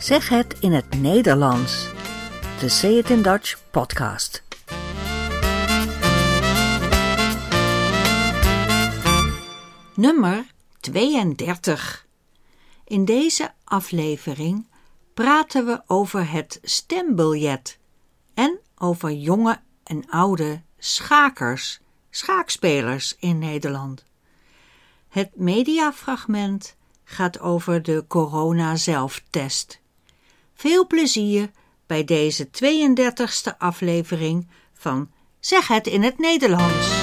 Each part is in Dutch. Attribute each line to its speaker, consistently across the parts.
Speaker 1: Zeg het in het Nederlands. De Say It in Dutch podcast. Nummer 32. In deze aflevering praten we over het stembiljet en over jonge en oude schakers, schaakspelers in Nederland. Het mediafragment gaat over de corona-zelftest. Veel plezier bij deze 32e aflevering van Zeg het in het Nederlands.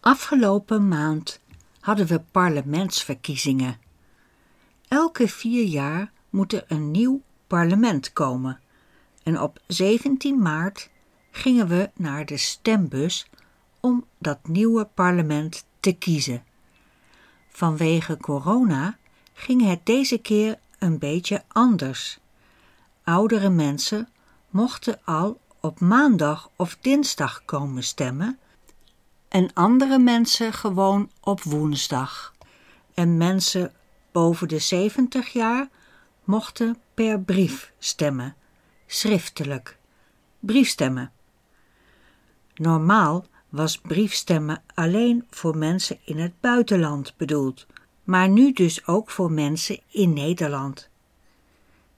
Speaker 1: Afgelopen maand hadden we parlementsverkiezingen. Elke vier jaar moet er een nieuw parlement komen. En op 17 maart gingen we naar de stembus om dat nieuwe parlement te kiezen. Vanwege corona ging het deze keer een beetje anders. Oudere mensen mochten al op maandag of dinsdag komen stemmen en andere mensen gewoon op woensdag. En mensen boven de 70 jaar mochten per brief stemmen, schriftelijk, briefstemmen. Normaal was briefstemmen alleen voor mensen in het buitenland bedoeld, maar nu dus ook voor mensen in Nederland.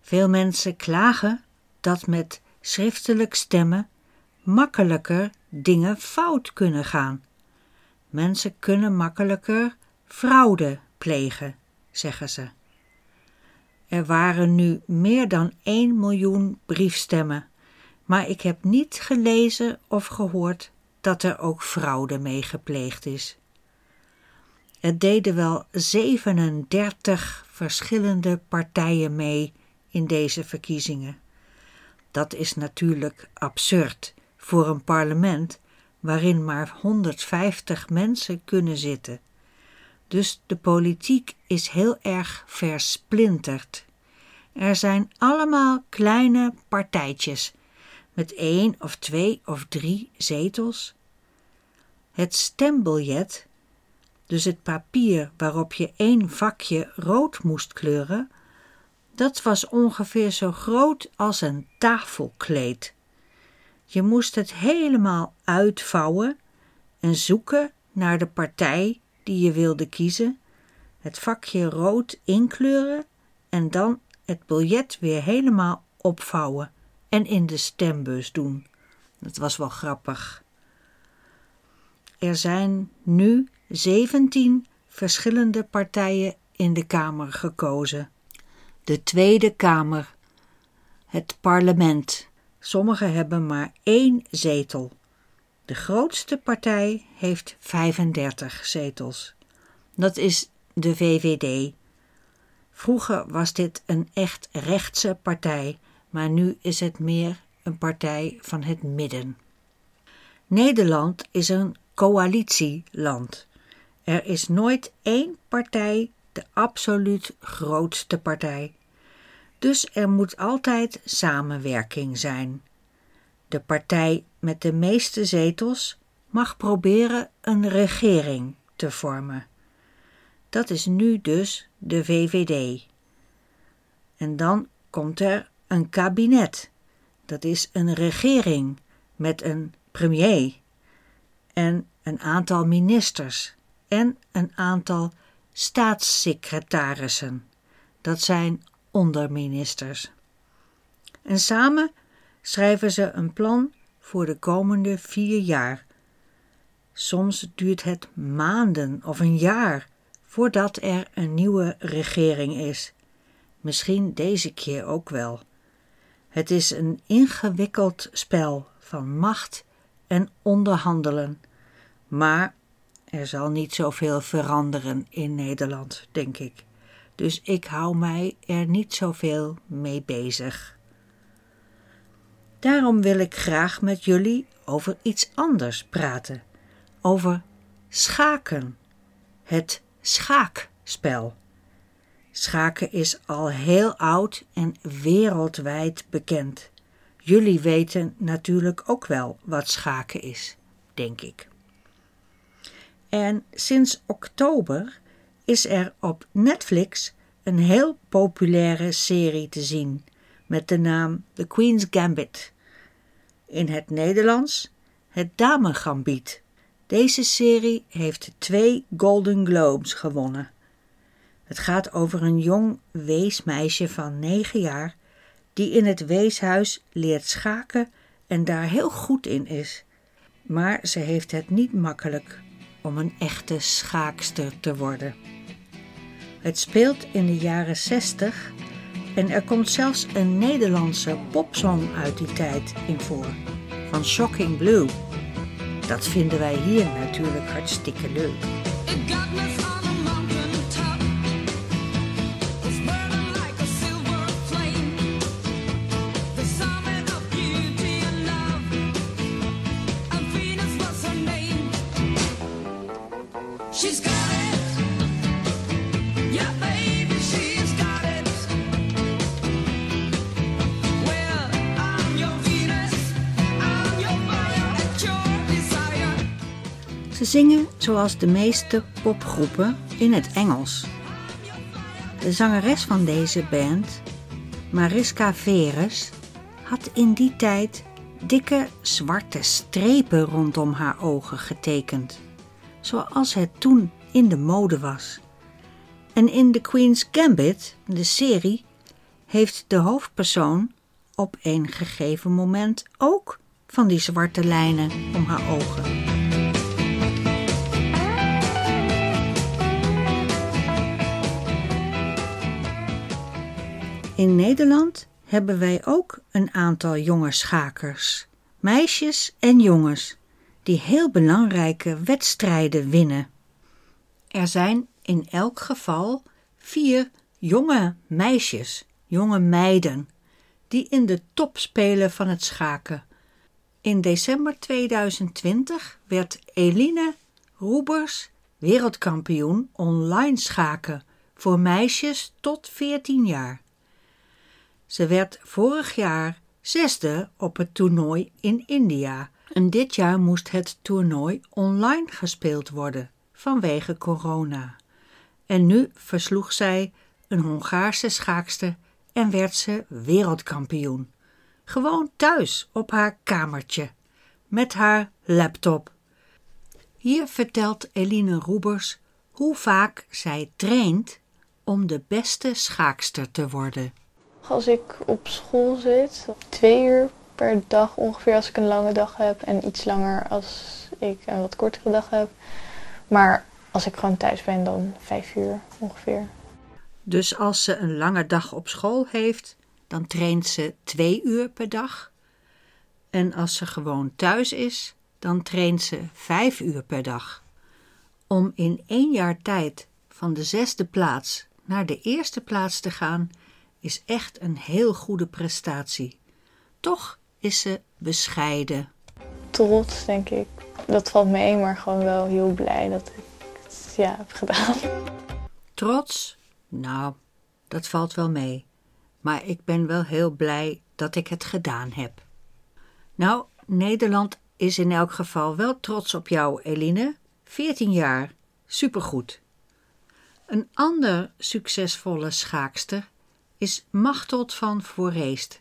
Speaker 1: Veel mensen klagen dat met schriftelijk stemmen makkelijker dingen fout kunnen gaan. Mensen kunnen makkelijker fraude plegen, zeggen ze. Er waren nu meer dan 1 miljoen briefstemmen, maar ik heb niet gelezen of gehoord dat er ook fraude mee gepleegd is. Er deden wel 37 verschillende partijen mee in deze verkiezingen. Dat is natuurlijk absurd voor een parlement waarin maar 150 mensen kunnen zitten. Dus de politiek is heel erg versplinterd. Er zijn allemaal kleine partijtjes met één of twee of drie zetels. Het stembiljet, dus het papier waarop je één vakje rood moest kleuren, dat was ongeveer zo groot als een tafelkleed. Je moest het helemaal uitvouwen en zoeken naar de partij die je wilde kiezen, het vakje rood inkleuren en dan het biljet weer helemaal opvouwen en in de stembus doen. Dat was wel grappig. Er zijn nu 17 verschillende partijen in de Kamer gekozen. De Tweede Kamer, het parlement. Sommigen hebben maar één zetel. De grootste partij heeft 35 zetels. Dat is de VVD. Vroeger was dit een echt rechtse partij, maar nu is het meer een partij van het midden. Nederland is een coalitieland. Er is nooit één partij de absoluut grootste partij. Dus er moet altijd samenwerking zijn. De partij met de meeste zetels mag proberen een regering te vormen. Dat is nu dus de VVD. En dan komt er een kabinet. Dat is een regering met een premier en een aantal ministers en een aantal staatssecretarissen. Dat zijn onderministers. En samen schrijven ze een plan voor de komende vier jaar. Soms duurt het maanden of een jaar voordat er een nieuwe regering is. Misschien deze keer ook wel. Het is een ingewikkeld spel van macht en onderhandelen. Maar er zal niet zoveel veranderen in Nederland, denk ik. Dus ik hou mij er niet zoveel mee bezig. Daarom wil ik graag met jullie over iets anders praten. Over schaken. Het schaakspel. Schaken is al heel oud en wereldwijd bekend. Jullie weten natuurlijk ook wel wat schaken is, denk ik. En sinds oktober is er op Netflix een heel populaire serie te zien met de naam The Queen's Gambit. In het Nederlands het Dame Gambit. Deze serie heeft twee Golden Globes gewonnen. Het gaat over een jong weesmeisje van negen jaar die in het weeshuis leert schaken en daar heel goed in is. Maar ze heeft het niet makkelijk om een echte schaakster te worden. Het speelt in de jaren 60 en er komt zelfs een Nederlandse popsong uit die tijd in voor, van Shocking Blue. Dat vinden wij hier natuurlijk hartstikke leuk. Zingen zoals de meeste popgroepen in het Engels. De zangeres van deze band, Mariska Veres, had in die tijd dikke zwarte strepen rondom haar ogen getekend, zoals het toen in de mode was. En in The Queen's Gambit, de serie, heeft de hoofdpersoon op een gegeven moment ook van die zwarte lijnen om haar ogen. In Nederland hebben wij ook een aantal jonge schakers, meisjes en jongens, die heel belangrijke wedstrijden winnen. Er zijn in elk geval vier jonge meisjes, jonge meiden, die in de top spelen van het schaken. In december 2020 werd Eline Roebers wereldkampioen online schaken voor meisjes tot 14 jaar. Ze werd vorig jaar zesde op het toernooi in India en dit jaar moest het toernooi online gespeeld worden vanwege corona. En nu versloeg zij een Hongaarse schaakster en werd ze wereldkampioen. Gewoon thuis op haar kamertje met haar laptop. Hier vertelt Eline Roebers hoe vaak zij traint om de beste schaakster te worden.
Speaker 2: Als ik op school zit, twee uur per dag ongeveer als ik een lange dag heb. En iets langer als ik een wat kortere dag heb. Maar als ik gewoon thuis ben, dan vijf uur ongeveer.
Speaker 1: Dus als ze een lange dag op school heeft, dan traint ze twee uur per dag. En als ze gewoon thuis is, dan traint ze vijf uur per dag. Om in één jaar tijd van de zesde plaats naar de eerste plaats te gaan, is echt een heel goede prestatie. Toch is ze bescheiden.
Speaker 2: Trots, denk ik. Dat valt mee, maar gewoon wel heel blij dat ik het ja, heb gedaan.
Speaker 1: Trots? Nou, dat valt wel mee. Maar ik ben wel heel blij dat ik het gedaan heb. Nou, Nederland is in elk geval wel trots op jou, Eline. 14 jaar, supergoed. Een ander succesvolle schaakster is Machteld van Voorreest,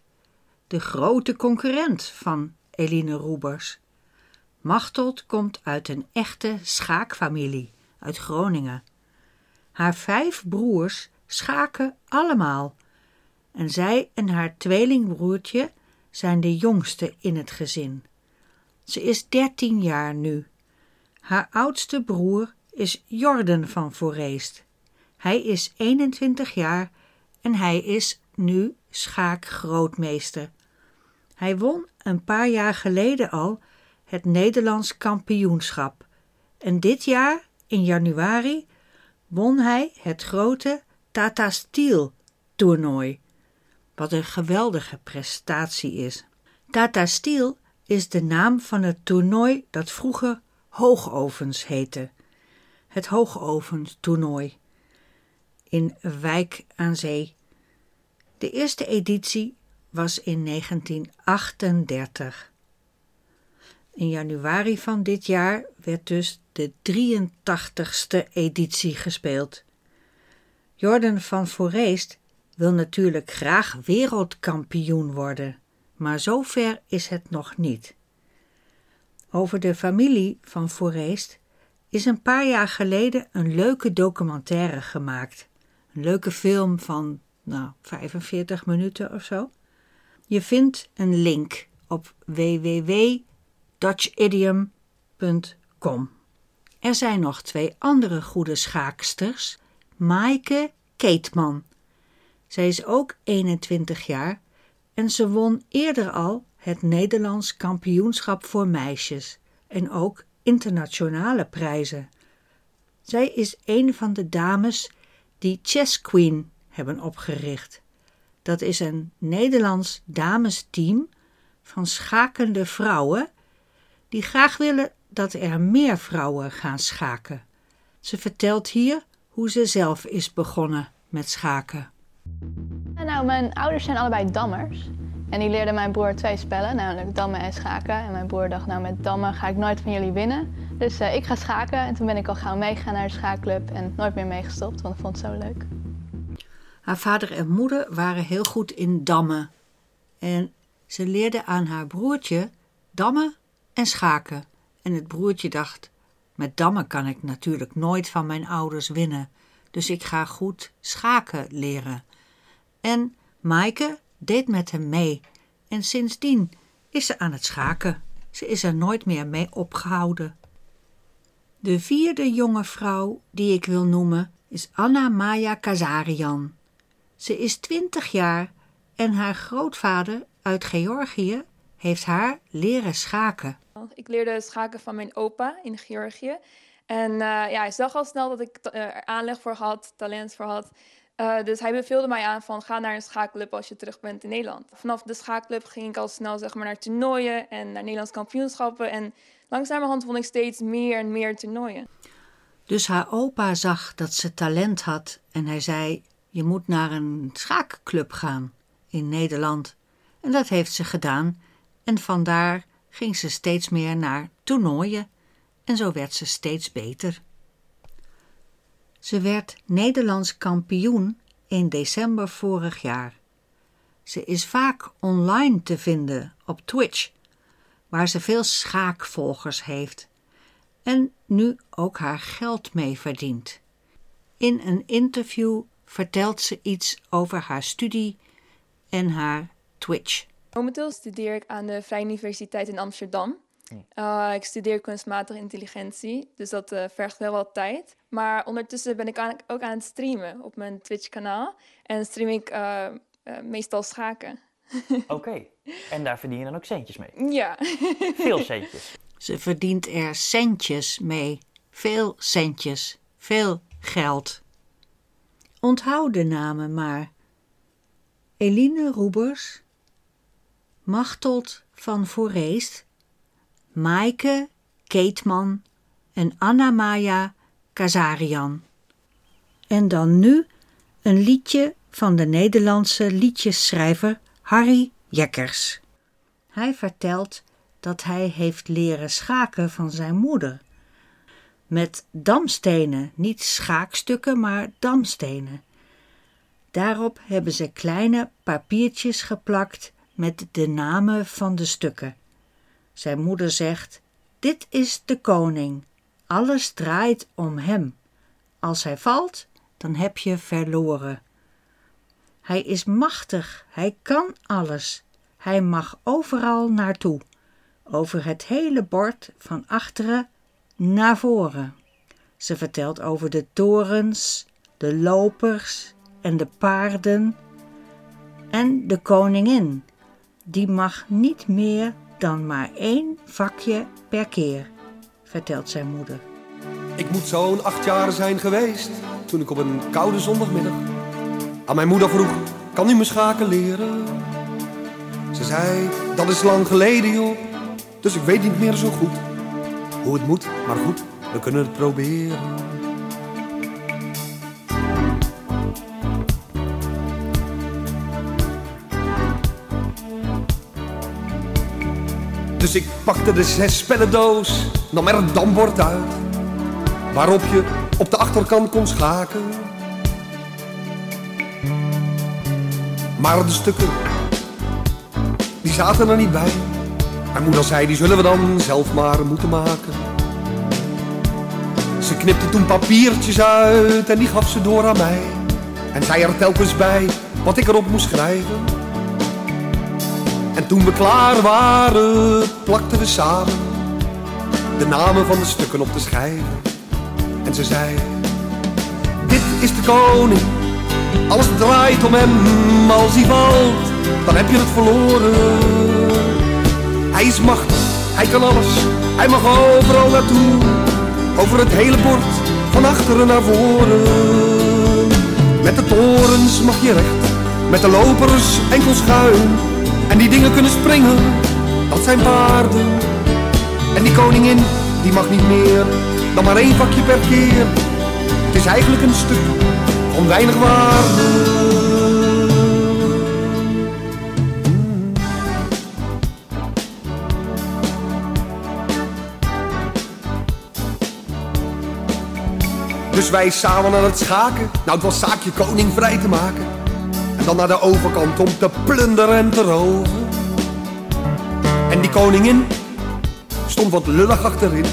Speaker 1: de grote concurrent van Eline Roebers. Machteld komt uit een echte schaakfamilie uit Groningen. Haar vijf broers schaken allemaal en zij en haar tweelingbroertje zijn de jongste in het gezin. Ze is dertien jaar nu. Haar oudste broer is Jorden van Voorreest. Hij is 21 jaar en hij is nu schaakgrootmeester. Hij won een paar jaar geleden al het Nederlands kampioenschap en dit jaar, in januari, won hij het grote Tata Steel toernooi, wat een geweldige prestatie is. Tata Steel is de naam van het toernooi dat vroeger Hoogovens heette. Het Hoogovens toernooi in Wijk aan Zee de eerste editie was in 1938. In januari van dit jaar werd dus de 83ste editie gespeeld. Jordan van Foreest wil natuurlijk graag wereldkampioen worden, maar zover is het nog niet. Over de familie van Foreest is een paar jaar geleden een leuke documentaire gemaakt. Een leuke film van nou, 45 minuten of zo. Je vindt een link op www.dutchidiom.com. Er zijn nog twee andere goede schaaksters, Maaike Keetman. Zij is ook 21 jaar en ze won eerder al het Nederlands kampioenschap voor meisjes en ook internationale prijzen. Zij is een van de dames die Chess Queen hebben opgericht. Dat is een Nederlands damesteam van schakende vrouwen die graag willen dat er meer vrouwen gaan schaken. Ze vertelt hier hoe ze zelf is begonnen met schaken.
Speaker 2: Nou, mijn ouders zijn allebei dammers. En die leerden mijn broer twee spellen, namelijk dammen en schaken. En mijn broer dacht, nou met dammen ga ik nooit van jullie winnen. Dus uh, ik ga schaken. En toen ben ik al gauw meegegaan naar de schaakclub en nooit meer meegestopt, want ik vond het zo leuk.
Speaker 1: Haar vader en moeder waren heel goed in dammen. En ze leerde aan haar broertje dammen en schaken. En het broertje dacht, met dammen kan ik natuurlijk nooit van mijn ouders winnen. Dus ik ga goed schaken leren. En Maaike deed met hem mee. En sindsdien is ze aan het schaken. Ze is er nooit meer mee opgehouden. De vierde jonge vrouw die ik wil noemen is Anna Maya Kazarian. Ze is twintig jaar en haar grootvader uit Georgië heeft haar leren schaken.
Speaker 3: Ik leerde schaken van mijn opa in Georgië. En uh, ja, hij zag al snel dat ik er aanleg voor had, talent voor had. Uh, dus hij beveelde mij aan van ga naar een schaakclub als je terug bent in Nederland. Vanaf de schaakclub ging ik al snel zeg maar, naar toernooien en naar Nederlands kampioenschappen. En langzamerhand vond ik steeds meer en meer toernooien.
Speaker 1: Dus haar opa zag dat ze talent had en hij zei: Je moet naar een schaakclub gaan in Nederland. En dat heeft ze gedaan. En vandaar ging ze steeds meer naar toernooien. En zo werd ze steeds beter. Ze werd Nederlands kampioen in december vorig jaar. Ze is vaak online te vinden op Twitch, waar ze veel schaakvolgers heeft en nu ook haar geld mee verdient. In een interview vertelt ze iets over haar studie en haar Twitch.
Speaker 3: Momenteel studeer ik aan de Vrije Universiteit in Amsterdam. Uh, ik studeer kunstmatige intelligentie, dus dat uh, vergt wel wat tijd. Maar ondertussen ben ik aan, ook aan het streamen op mijn Twitch-kanaal. En stream ik uh, meestal schaken.
Speaker 4: Oké, en daar verdien je dan ook centjes mee?
Speaker 3: Ja.
Speaker 4: Veel centjes.
Speaker 1: Ze verdient er centjes mee. Veel centjes. Veel geld. Onthoud de namen maar. Eline Roebers, Machtold van Vooreest, Maaike Keetman en Anna-Maya Kazarian. En dan nu een liedje van de Nederlandse liedjesschrijver Harry Jekkers. Hij vertelt dat hij heeft leren schaken van zijn moeder. Met damstenen, niet schaakstukken, maar damstenen. Daarop hebben ze kleine papiertjes geplakt met de namen van de stukken. Zijn moeder zegt: Dit is de koning. Alles draait om hem. Als hij valt, dan heb je verloren. Hij is machtig, hij kan alles. Hij mag overal naartoe. Over het hele bord van achteren naar voren. Ze vertelt over de torens, de lopers en de paarden. En de koningin, die mag niet meer dan maar één vakje per keer, vertelt zijn moeder.
Speaker 5: Ik moet zo'n acht jaar zijn geweest toen ik op een koude zondagmiddag aan mijn moeder vroeg: Kan u me schaken leren? Ze zei: Dat is lang geleden, joh, dus ik weet niet meer zo goed hoe het moet, maar goed, we kunnen het proberen. Dus ik pakte de zes spellendoos, nam er een dambord uit. Waarop je op de achterkant kon schaken. Maar de stukken, die zaten er niet bij. Mijn moeder zei, die zullen we dan zelf maar moeten maken. Ze knipte toen papiertjes uit en die gaf ze door aan mij. En zei er telkens bij wat ik erop moest schrijven. En toen we klaar waren, plakten we samen de namen van de stukken op de schijven. En ze zei, dit is de koning, alles draait om hem. Als hij valt, dan heb je het verloren. Hij is machtig, hij kan alles, hij mag overal naartoe. Over het hele bord, van achteren naar voren. Met de torens mag je recht, met de lopers enkel schuin. En die dingen kunnen springen, dat zijn paarden. En die koningin, die mag niet meer dan maar één vakje per keer. Het is eigenlijk een stuk van weinig waarde. Dus wij samen aan het schaken. Nou, het was zaakje koning vrij te maken. En dan naar de overkant om te plunderen en te roven. En die koningin stond wat lullig achterin.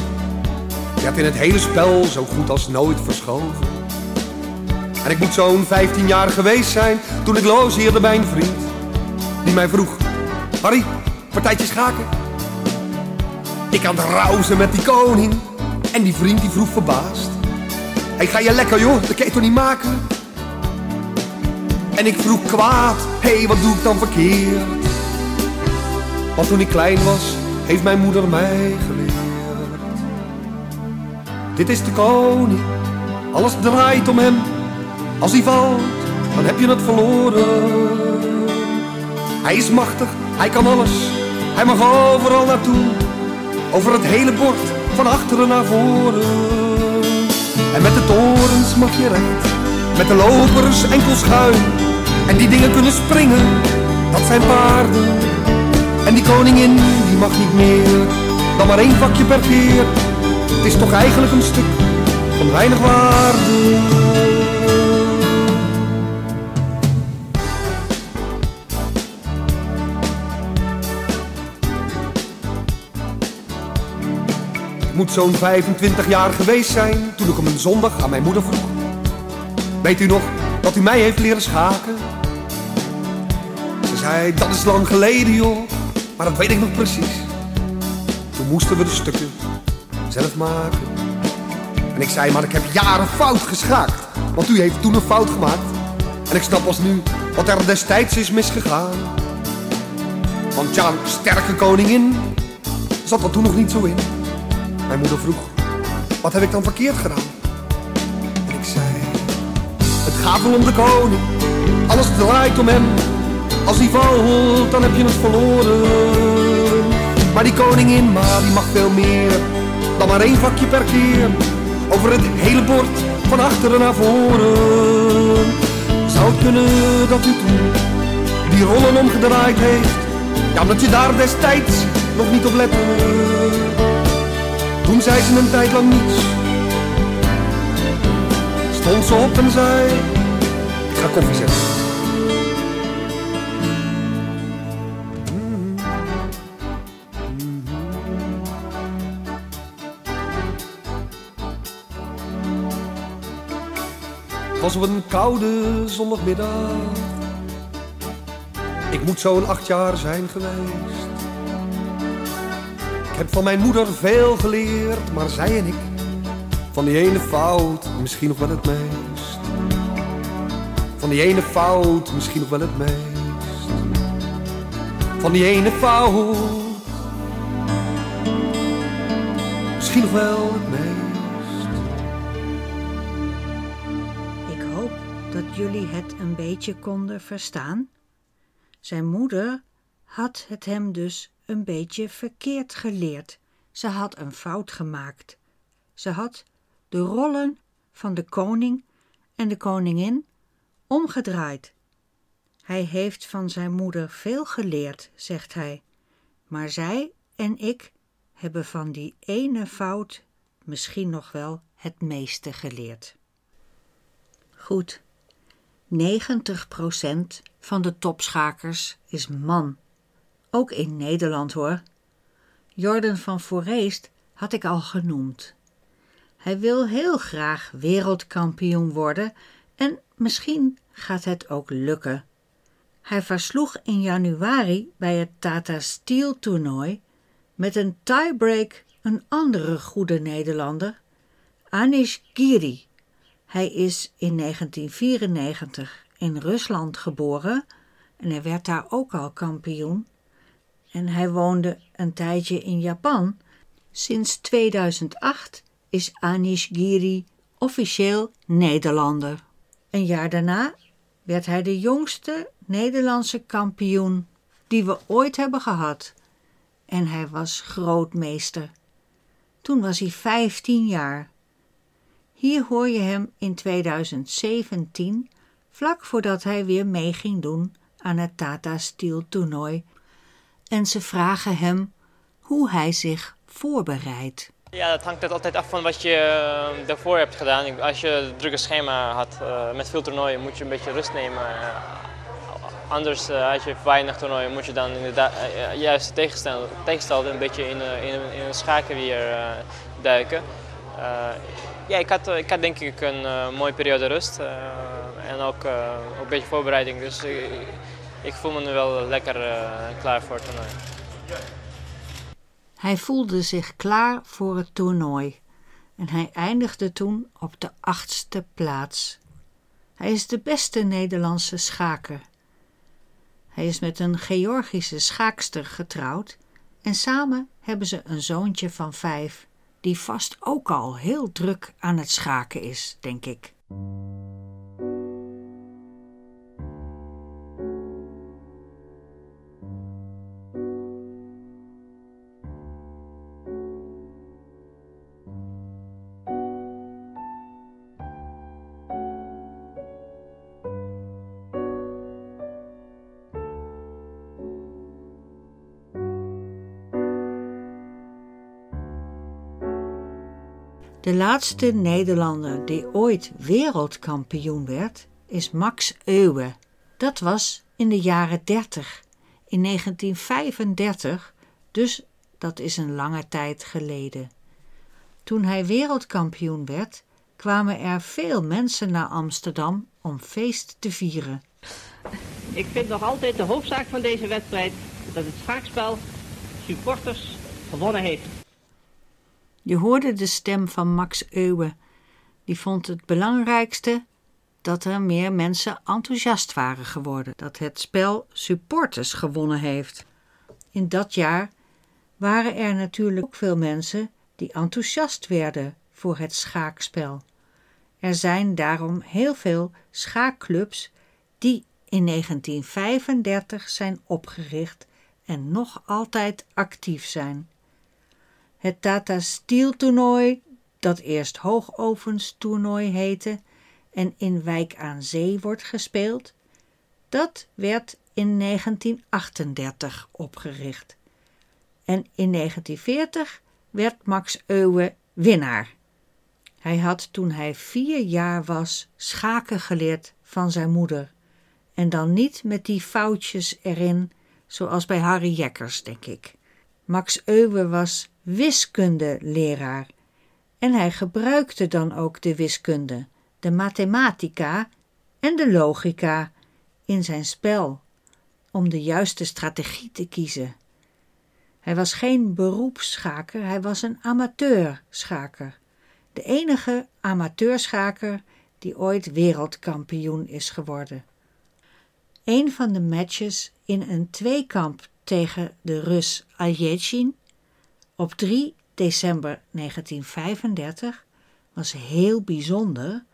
Speaker 5: Die had in het hele spel zo goed als nooit verschoven. En ik moet zo'n 15 jaar geweest zijn toen ik logeerde bij een vriend. Die mij vroeg, Harry, partijtje schaken? Ik aan het rauzen met die koning. En die vriend die vroeg verbaasd. Hey, ga je lekker joh, dat kan je toch niet maken? En ik vroeg kwaad, hé, hey, wat doe ik dan verkeerd? Want toen ik klein was, heeft mijn moeder mij geleerd. Dit is de koning, alles draait om hem. Als hij valt, dan heb je het verloren. Hij is machtig, hij kan alles, hij mag overal naartoe. Over het hele bord, van achteren naar voren. En met de torens mag je recht, met de lopers enkel schuin. En die dingen kunnen springen, dat zijn paarden. En die koningin, die mag niet meer, dan maar één vakje per keer. Het is toch eigenlijk een stuk van weinig waarde. Moet zo'n 25 jaar geweest zijn toen ik op een zondag aan mijn moeder vroeg. Weet u nog dat u mij heeft leren schaken? Ze zei, dat is lang geleden joh, maar dat weet ik nog precies. Toen moesten we de stukken zelf maken. En ik zei, maar ik heb jaren fout geschaakt, want u heeft toen een fout gemaakt. En ik snap pas nu wat er destijds is misgegaan. Want ja, sterke koningin zat er toen nog niet zo in. Mijn moeder vroeg, wat heb ik dan verkeerd gedaan? Ik zei, het gaat wel om de koning, alles draait om hem. Als hij valt, dan heb je het verloren. Maar die koningin, maar die mag veel meer dan maar één vakje per keer. Over het hele bord, van achteren naar voren. Zou het kunnen dat u toen die rollen omgedraaid heeft? Ja, omdat je daar destijds nog niet op lette. Toen zei ze een tijd lang niets. Stond ze op en zei, ik ga koffie zetten. Het was op een koude zondagmiddag. Ik moet zo'n acht jaar zijn geweest. Ik heb van mijn moeder veel geleerd, maar zij en ik van die ene fout misschien nog wel het meest. Van die ene fout misschien nog wel het meest. Van die ene fout misschien nog wel het meest.
Speaker 1: Ik hoop dat jullie het een beetje konden verstaan. Zijn moeder had het hem dus een beetje verkeerd geleerd. Ze had een fout gemaakt. Ze had de rollen van de koning en de koningin omgedraaid. Hij heeft van zijn moeder veel geleerd, zegt hij, maar zij en ik hebben van die ene fout misschien nog wel het meeste geleerd. Goed, 90% van de topschakers is man. Ook in Nederland hoor. Jordan van Foreest had ik al genoemd. Hij wil heel graag wereldkampioen worden en misschien gaat het ook lukken. Hij versloeg in januari bij het Tata Steel toernooi met een tiebreak een andere goede Nederlander, Anish Giri. Hij is in 1994 in Rusland geboren en hij werd daar ook al kampioen. En hij woonde een tijdje in Japan. Sinds 2008 is Anish Giri officieel Nederlander. Een jaar daarna werd hij de jongste Nederlandse kampioen die we ooit hebben gehad. En hij was grootmeester. Toen was hij 15 jaar. Hier hoor je hem in 2017, vlak voordat hij weer mee ging doen aan het Tata Steel toernooi. En ze vragen hem hoe hij zich voorbereidt.
Speaker 6: Ja, dat hangt altijd af van wat je uh, daarvoor hebt gedaan. Als je een drukke schema had uh, met veel toernooien, moet je een beetje rust nemen. Uh, anders, als je weinig toernooien, moet je dan inderdaad juist tegenstelde, tegenstelde een beetje in, in, in een schaken weer duiken. ja, ik had, ik had denk ik een mooie periode rust en ook, ook een beetje voorbereiding. Dus ik voel me nu wel lekker klaar voor het toernooi.
Speaker 1: Hij voelde zich klaar voor het toernooi en hij eindigde toen op de achtste plaats. Hij is de beste Nederlandse schaker. Hij is met een Georgische schaakster getrouwd en samen hebben ze een zoontje van vijf, die vast ook al heel druk aan het schaken is, denk ik. De laatste Nederlander die ooit wereldkampioen werd, is Max Euwe. Dat was in de jaren 30, in 1935, dus dat is een lange tijd geleden. Toen hij wereldkampioen werd, kwamen er veel mensen naar Amsterdam om feest te vieren.
Speaker 7: Ik vind nog altijd de hoofdzaak van deze wedstrijd dat het schaakspel supporters gewonnen heeft.
Speaker 1: Je hoorde de stem van Max Euwe. Die vond het belangrijkste dat er meer mensen enthousiast waren geworden, dat het spel supporters gewonnen heeft. In dat jaar waren er natuurlijk ook veel mensen die enthousiast werden voor het schaakspel. Er zijn daarom heel veel schaakclubs die in 1935 zijn opgericht en nog altijd actief zijn. Het Tata Steel toernooi, dat eerst Hoogovens toernooi heette en in Wijk aan Zee wordt gespeeld, dat werd in 1938 opgericht. En in 1940 werd Max Euwe winnaar. Hij had toen hij vier jaar was schaken geleerd van zijn moeder. En dan niet met die foutjes erin, zoals bij Harry Jekkers, denk ik. Max Euwe was wiskundeleraar en hij gebruikte dan ook de wiskunde, de mathematica en de logica in zijn spel om de juiste strategie te kiezen. Hij was geen beroepsschaker, hij was een amateurschaker. De enige amateurschaker die ooit wereldkampioen is geworden. Een van de matches in een tweekamp tegen de Rus Aljechin op 3 december 1935 was heel bijzonder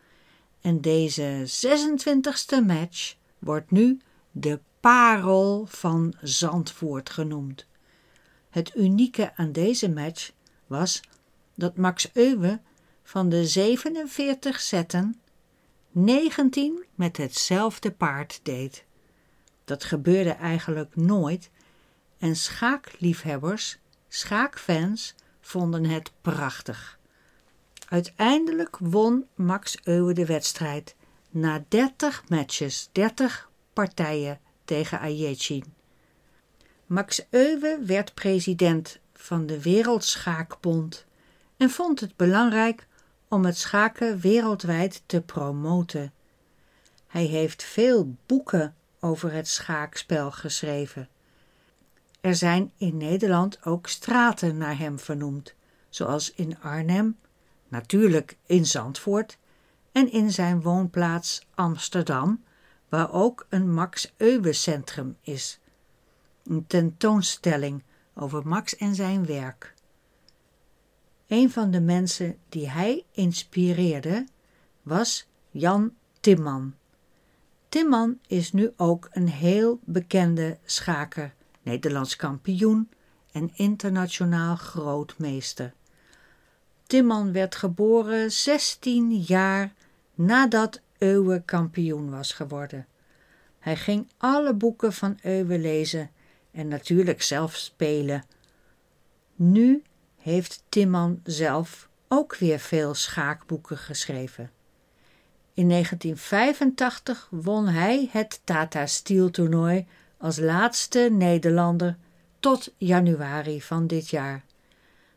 Speaker 1: en deze 26e match wordt nu de parel van Zandvoort genoemd. Het unieke aan deze match was dat Max Euwe van de 47 zetten 19 met hetzelfde paard deed. Dat gebeurde eigenlijk nooit en schaakliefhebbers, schaakfans, vonden het prachtig. Uiteindelijk won Max Euwe de wedstrijd na 30 matches, 30 partijen tegen Ajetsin. Max Euwe werd president van de Wereldschaakbond en vond het belangrijk om het schaken wereldwijd te promoten. Hij heeft veel boeken over het schaakspel geschreven. Er zijn in Nederland ook straten naar hem vernoemd, zoals in Arnhem, natuurlijk in Zandvoort en in zijn woonplaats Amsterdam, waar ook een Max Euwe Centrum is. Een tentoonstelling over Max en zijn werk. Een van de mensen die hij inspireerde was Jan Timman. Timman is nu ook een heel bekende schaker, Nederlands kampioen en internationaal grootmeester. Timman werd geboren 16 jaar nadat Euwe kampioen was geworden. Hij ging alle boeken van Euwe lezen en natuurlijk zelf spelen. Nu heeft Timman zelf ook weer veel schaakboeken geschreven. In 1985 won hij het Tata Steel toernooi als laatste Nederlander tot januari van dit jaar.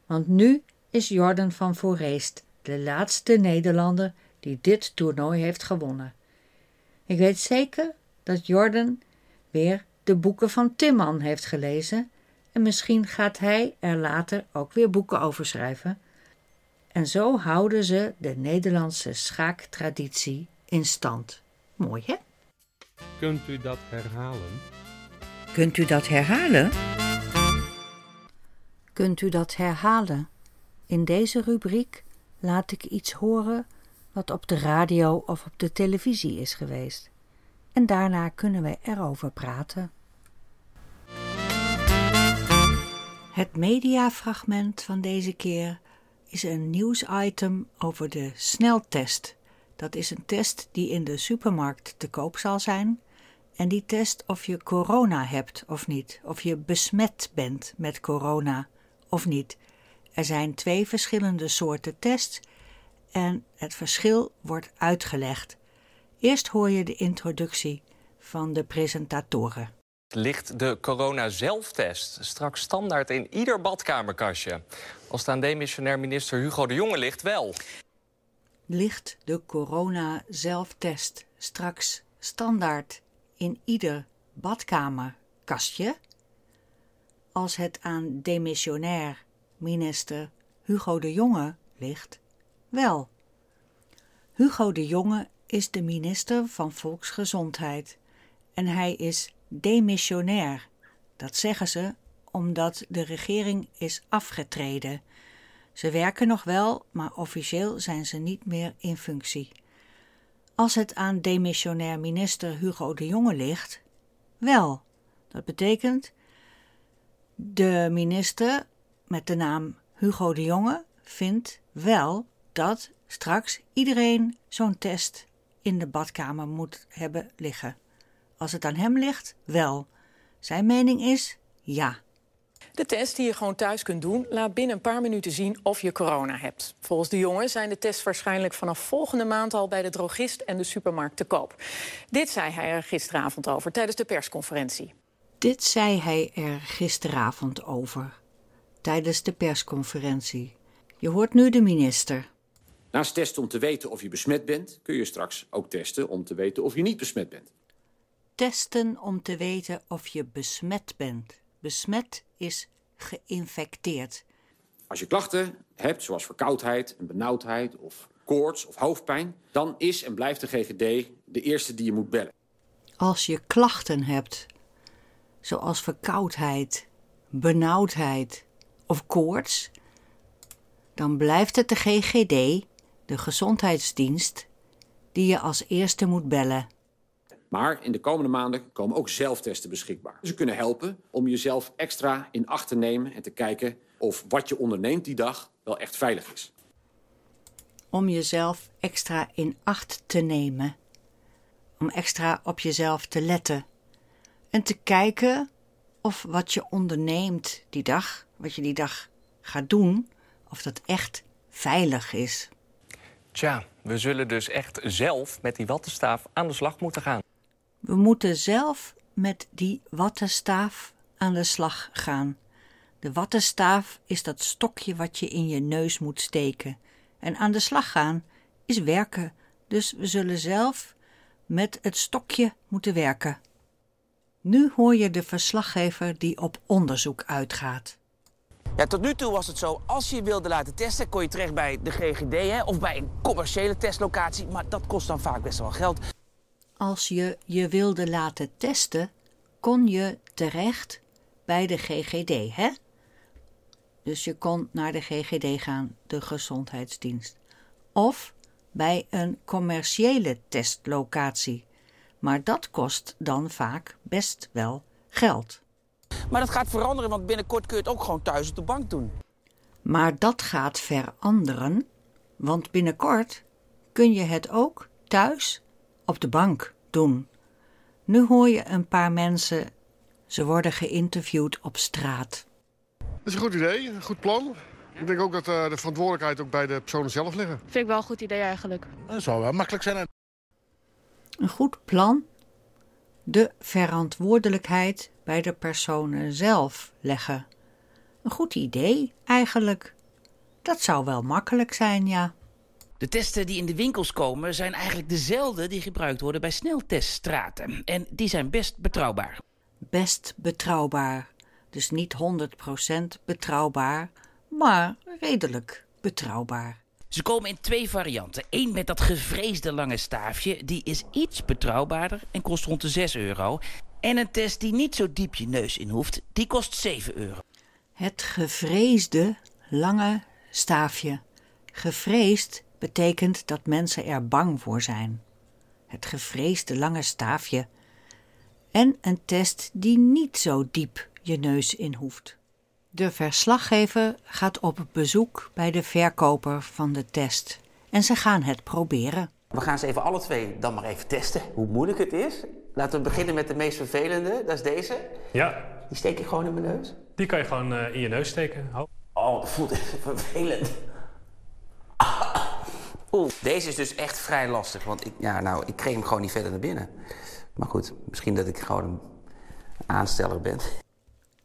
Speaker 1: Want nu is Jordan van Voorreest de laatste Nederlander die dit toernooi heeft gewonnen. Ik weet zeker dat Jordan weer de boeken van Timman heeft gelezen en misschien gaat hij er later ook weer boeken over schrijven. En zo houden ze de Nederlandse schaaktraditie in stand. Mooi hè?
Speaker 8: Kunt u dat herhalen?
Speaker 1: Kunt u dat herhalen? Kunt u dat herhalen? In deze rubriek laat ik iets horen wat op de radio of op de televisie is geweest. En daarna kunnen we erover praten. Het mediafragment van deze keer is een nieuwsitem over de sneltest. Dat is een test die in de supermarkt te koop zal zijn. En die test of je corona hebt of niet, of je besmet bent met corona of niet. Er zijn twee verschillende soorten tests en het verschil wordt uitgelegd. Eerst hoor je de introductie van de presentatoren.
Speaker 9: Ligt de corona-zelftest straks standaard in ieder badkamerkastje? Als het aan demissionair minister Hugo de Jonge ligt, wel.
Speaker 1: Ligt de corona-zelftest straks standaard in ieder badkamerkastje? Als het aan demissionair minister Hugo de Jonge ligt, wel. Hugo de Jonge is de minister van Volksgezondheid en hij is demissionair. Dat zeggen ze omdat de regering is afgetreden. Ze werken nog wel, maar officieel zijn ze niet meer in functie. Als het aan demissionair minister Hugo de Jonge ligt, wel. Dat betekent de minister met de naam Hugo de Jonge vindt wel dat straks iedereen zo'n test in de badkamer moet hebben liggen. Als het aan hem ligt, wel. Zijn mening is ja.
Speaker 10: De test die je gewoon thuis kunt doen, laat binnen een paar minuten zien of je corona hebt. Volgens de jongen zijn de tests waarschijnlijk vanaf volgende maand al bij de drogist en de supermarkt te koop. Dit zei hij er gisteravond over tijdens de persconferentie.
Speaker 1: Dit zei hij er gisteravond over tijdens de persconferentie. Je hoort nu de minister.
Speaker 11: Naast testen om te weten of je besmet bent, kun je straks ook testen om te weten of je niet besmet bent.
Speaker 1: Testen om te weten of je besmet bent. Besmet is geïnfecteerd.
Speaker 11: Als je klachten hebt, zoals verkoudheid en benauwdheid of koorts of hoofdpijn, dan is en blijft de GGD de eerste die je moet bellen.
Speaker 1: Als je klachten hebt, zoals verkoudheid, benauwdheid of koorts, dan blijft het de GGD, de gezondheidsdienst, die je als eerste moet bellen.
Speaker 11: Maar in de komende maanden komen ook zelftesten beschikbaar. Ze kunnen helpen om jezelf extra in acht te nemen en te kijken of wat je onderneemt die dag wel echt veilig is.
Speaker 1: Om jezelf extra in acht te nemen. Om extra op jezelf te letten. En te kijken of wat je onderneemt die dag, wat je die dag gaat doen, of dat echt veilig is.
Speaker 9: Tja, we zullen dus echt zelf met die wattenstaaf aan de slag moeten gaan.
Speaker 1: We moeten zelf met die wattenstaaf aan de slag gaan. De wattenstaaf is dat stokje wat je in je neus moet steken. En aan de slag gaan is werken, dus we zullen zelf met het stokje moeten werken. Nu hoor je de verslaggever die op onderzoek uitgaat.
Speaker 12: Ja, tot nu toe was het zo, als je wilde laten testen, kon je terecht bij de GGD hè, of bij een commerciële testlocatie. Maar dat kost dan vaak best wel geld.
Speaker 1: Als je je wilde laten testen, kon je terecht bij de GGD, hè? Dus je kon naar de GGD gaan, de gezondheidsdienst. Of bij een commerciële testlocatie. Maar dat kost dan vaak best wel geld.
Speaker 12: Maar dat gaat veranderen, want binnenkort kun je het ook gewoon thuis op de bank doen.
Speaker 1: Maar dat gaat veranderen, want binnenkort kun je het ook thuis op de bank doen. Nu hoor je een paar mensen, ze worden geïnterviewd op straat.
Speaker 13: Dat is een goed idee, een goed plan. Ik denk ook dat uh, de verantwoordelijkheid ook bij de personen zelf liggen.
Speaker 14: Vind ik wel een goed idee eigenlijk.
Speaker 15: Dat zou wel makkelijk zijn.
Speaker 1: Een goed plan. De verantwoordelijkheid bij de personen zelf leggen. Een goed idee eigenlijk. Dat zou wel makkelijk zijn, ja.
Speaker 12: De testen die in de winkels komen zijn eigenlijk dezelfde die gebruikt worden bij snelteststraten. En die zijn best betrouwbaar.
Speaker 1: Best betrouwbaar. Dus niet 100% betrouwbaar, maar redelijk betrouwbaar.
Speaker 12: Ze komen in twee varianten. Eén met dat gevreesde lange staafje, die is iets betrouwbaarder en kost rond de 6 euro. En een test die niet zo diep je neus in hoeft, die kost 7 euro.
Speaker 1: Het gevreesde lange staafje. Gevreesd betekent dat mensen er bang voor zijn. Het gevreesde lange staafje. En een test die niet zo diep je neus in hoeft. De verslaggever gaat op bezoek bij de verkoper van de test en ze gaan het proberen.
Speaker 12: We gaan ze even alle twee dan maar even testen hoe moeilijk het is. Laten we beginnen met de meest vervelende, dat is deze.
Speaker 16: Ja.
Speaker 12: Die steek ik gewoon in mijn neus.
Speaker 16: Die kan je gewoon uh, in je neus steken. Hou.
Speaker 12: Oh, dat voelt echt vervelend. Deze is dus echt vrij lastig, want ik, ja, nou, ik kreeg hem gewoon niet verder naar binnen. Maar goed, misschien dat ik gewoon een aansteller ben.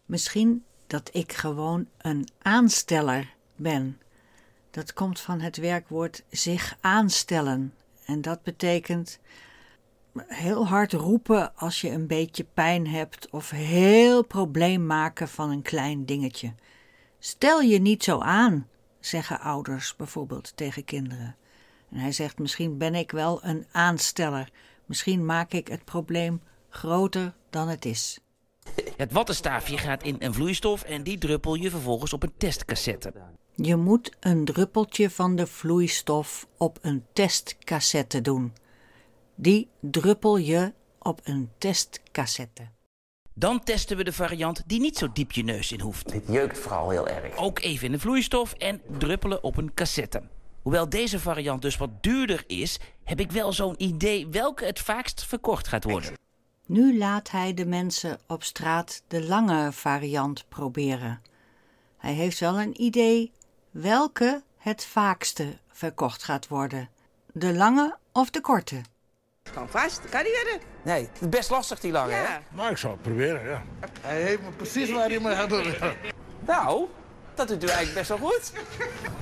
Speaker 1: Misschien dat ik gewoon een aansteller ben. Dat komt van het werkwoord zich aanstellen. En dat betekent heel hard roepen als je een beetje pijn hebt of heel probleem maken van een klein dingetje. Stel je niet zo aan, zeggen ouders bijvoorbeeld tegen kinderen. En hij zegt: Misschien ben ik wel een aansteller. Misschien maak ik het probleem groter dan het is.
Speaker 12: Het wattenstaafje gaat in een vloeistof en die druppel je vervolgens op een testcassette.
Speaker 1: Je moet een druppeltje van de vloeistof op een testcassette doen. Die druppel je op een testcassette.
Speaker 12: Dan testen we de variant die niet zo diep je neus in hoeft. Dit jeukt vooral heel erg. Ook even in de vloeistof en druppelen op een cassette. Hoewel deze variant dus wat duurder is, heb ik wel zo'n idee welke het vaakst verkocht gaat worden.
Speaker 1: Nu laat hij de mensen op straat de lange variant proberen. Hij heeft wel een idee welke het vaakste verkocht gaat worden: de lange of de korte.
Speaker 17: Kan vast, kan niet verder.
Speaker 12: Nee, het is best lastig die lange,
Speaker 17: Ja.
Speaker 12: hè?
Speaker 15: Maar ik zou het proberen, ja. Hij heeft me precies waar hij me gaat doen.
Speaker 12: Nou, dat doet u eigenlijk best wel goed.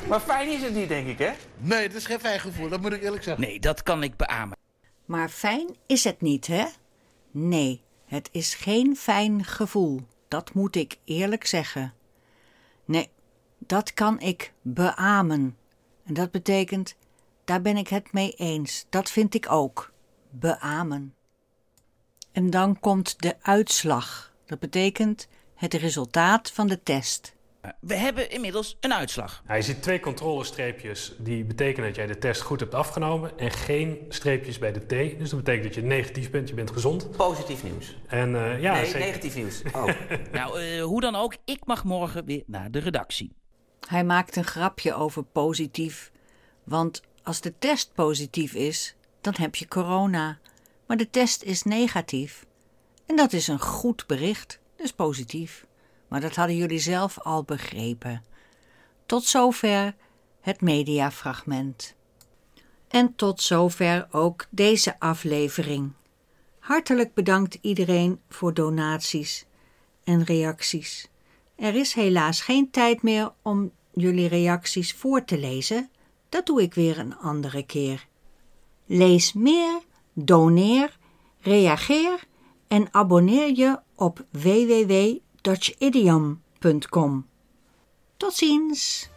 Speaker 12: Maar fijn is het niet, denk ik, hè?
Speaker 15: Nee, het is geen fijn gevoel, dat moet ik eerlijk zeggen.
Speaker 12: Nee, dat kan ik beamen.
Speaker 1: Maar fijn is het niet, hè? Nee, het is geen fijn gevoel. Dat moet ik eerlijk zeggen. Nee, dat kan ik beamen. En dat betekent, daar ben ik het mee eens. Dat vind ik ook. Beamen. En dan komt de uitslag. Dat betekent het resultaat van de test.
Speaker 12: We hebben inmiddels een uitslag.
Speaker 16: Je ziet twee controlestreepjes die betekenen dat jij de test goed hebt afgenomen en geen streepjes bij de T. Dus dat betekent dat je negatief bent, je bent gezond.
Speaker 12: Positief nieuws.
Speaker 16: En eh, ja,
Speaker 12: nee,
Speaker 16: zeker.
Speaker 12: negatief nieuws. Oh. nou, eh, hoe dan ook, ik mag morgen weer naar de redactie.
Speaker 1: Hij maakt een grapje over positief. Want als de test positief is, dan heb je corona. Maar de test is negatief. En dat is een goed bericht, dus positief. Maar dat hadden jullie zelf al begrepen. Tot zover het mediafragment. En tot zover ook deze aflevering. Hartelijk bedankt iedereen voor donaties en reacties. Er is helaas geen tijd meer om jullie reacties voor te lezen. Dat doe ik weer een andere keer. Lees meer, doneer, reageer en abonneer je op www.dutchidiom.com. Tot ziens!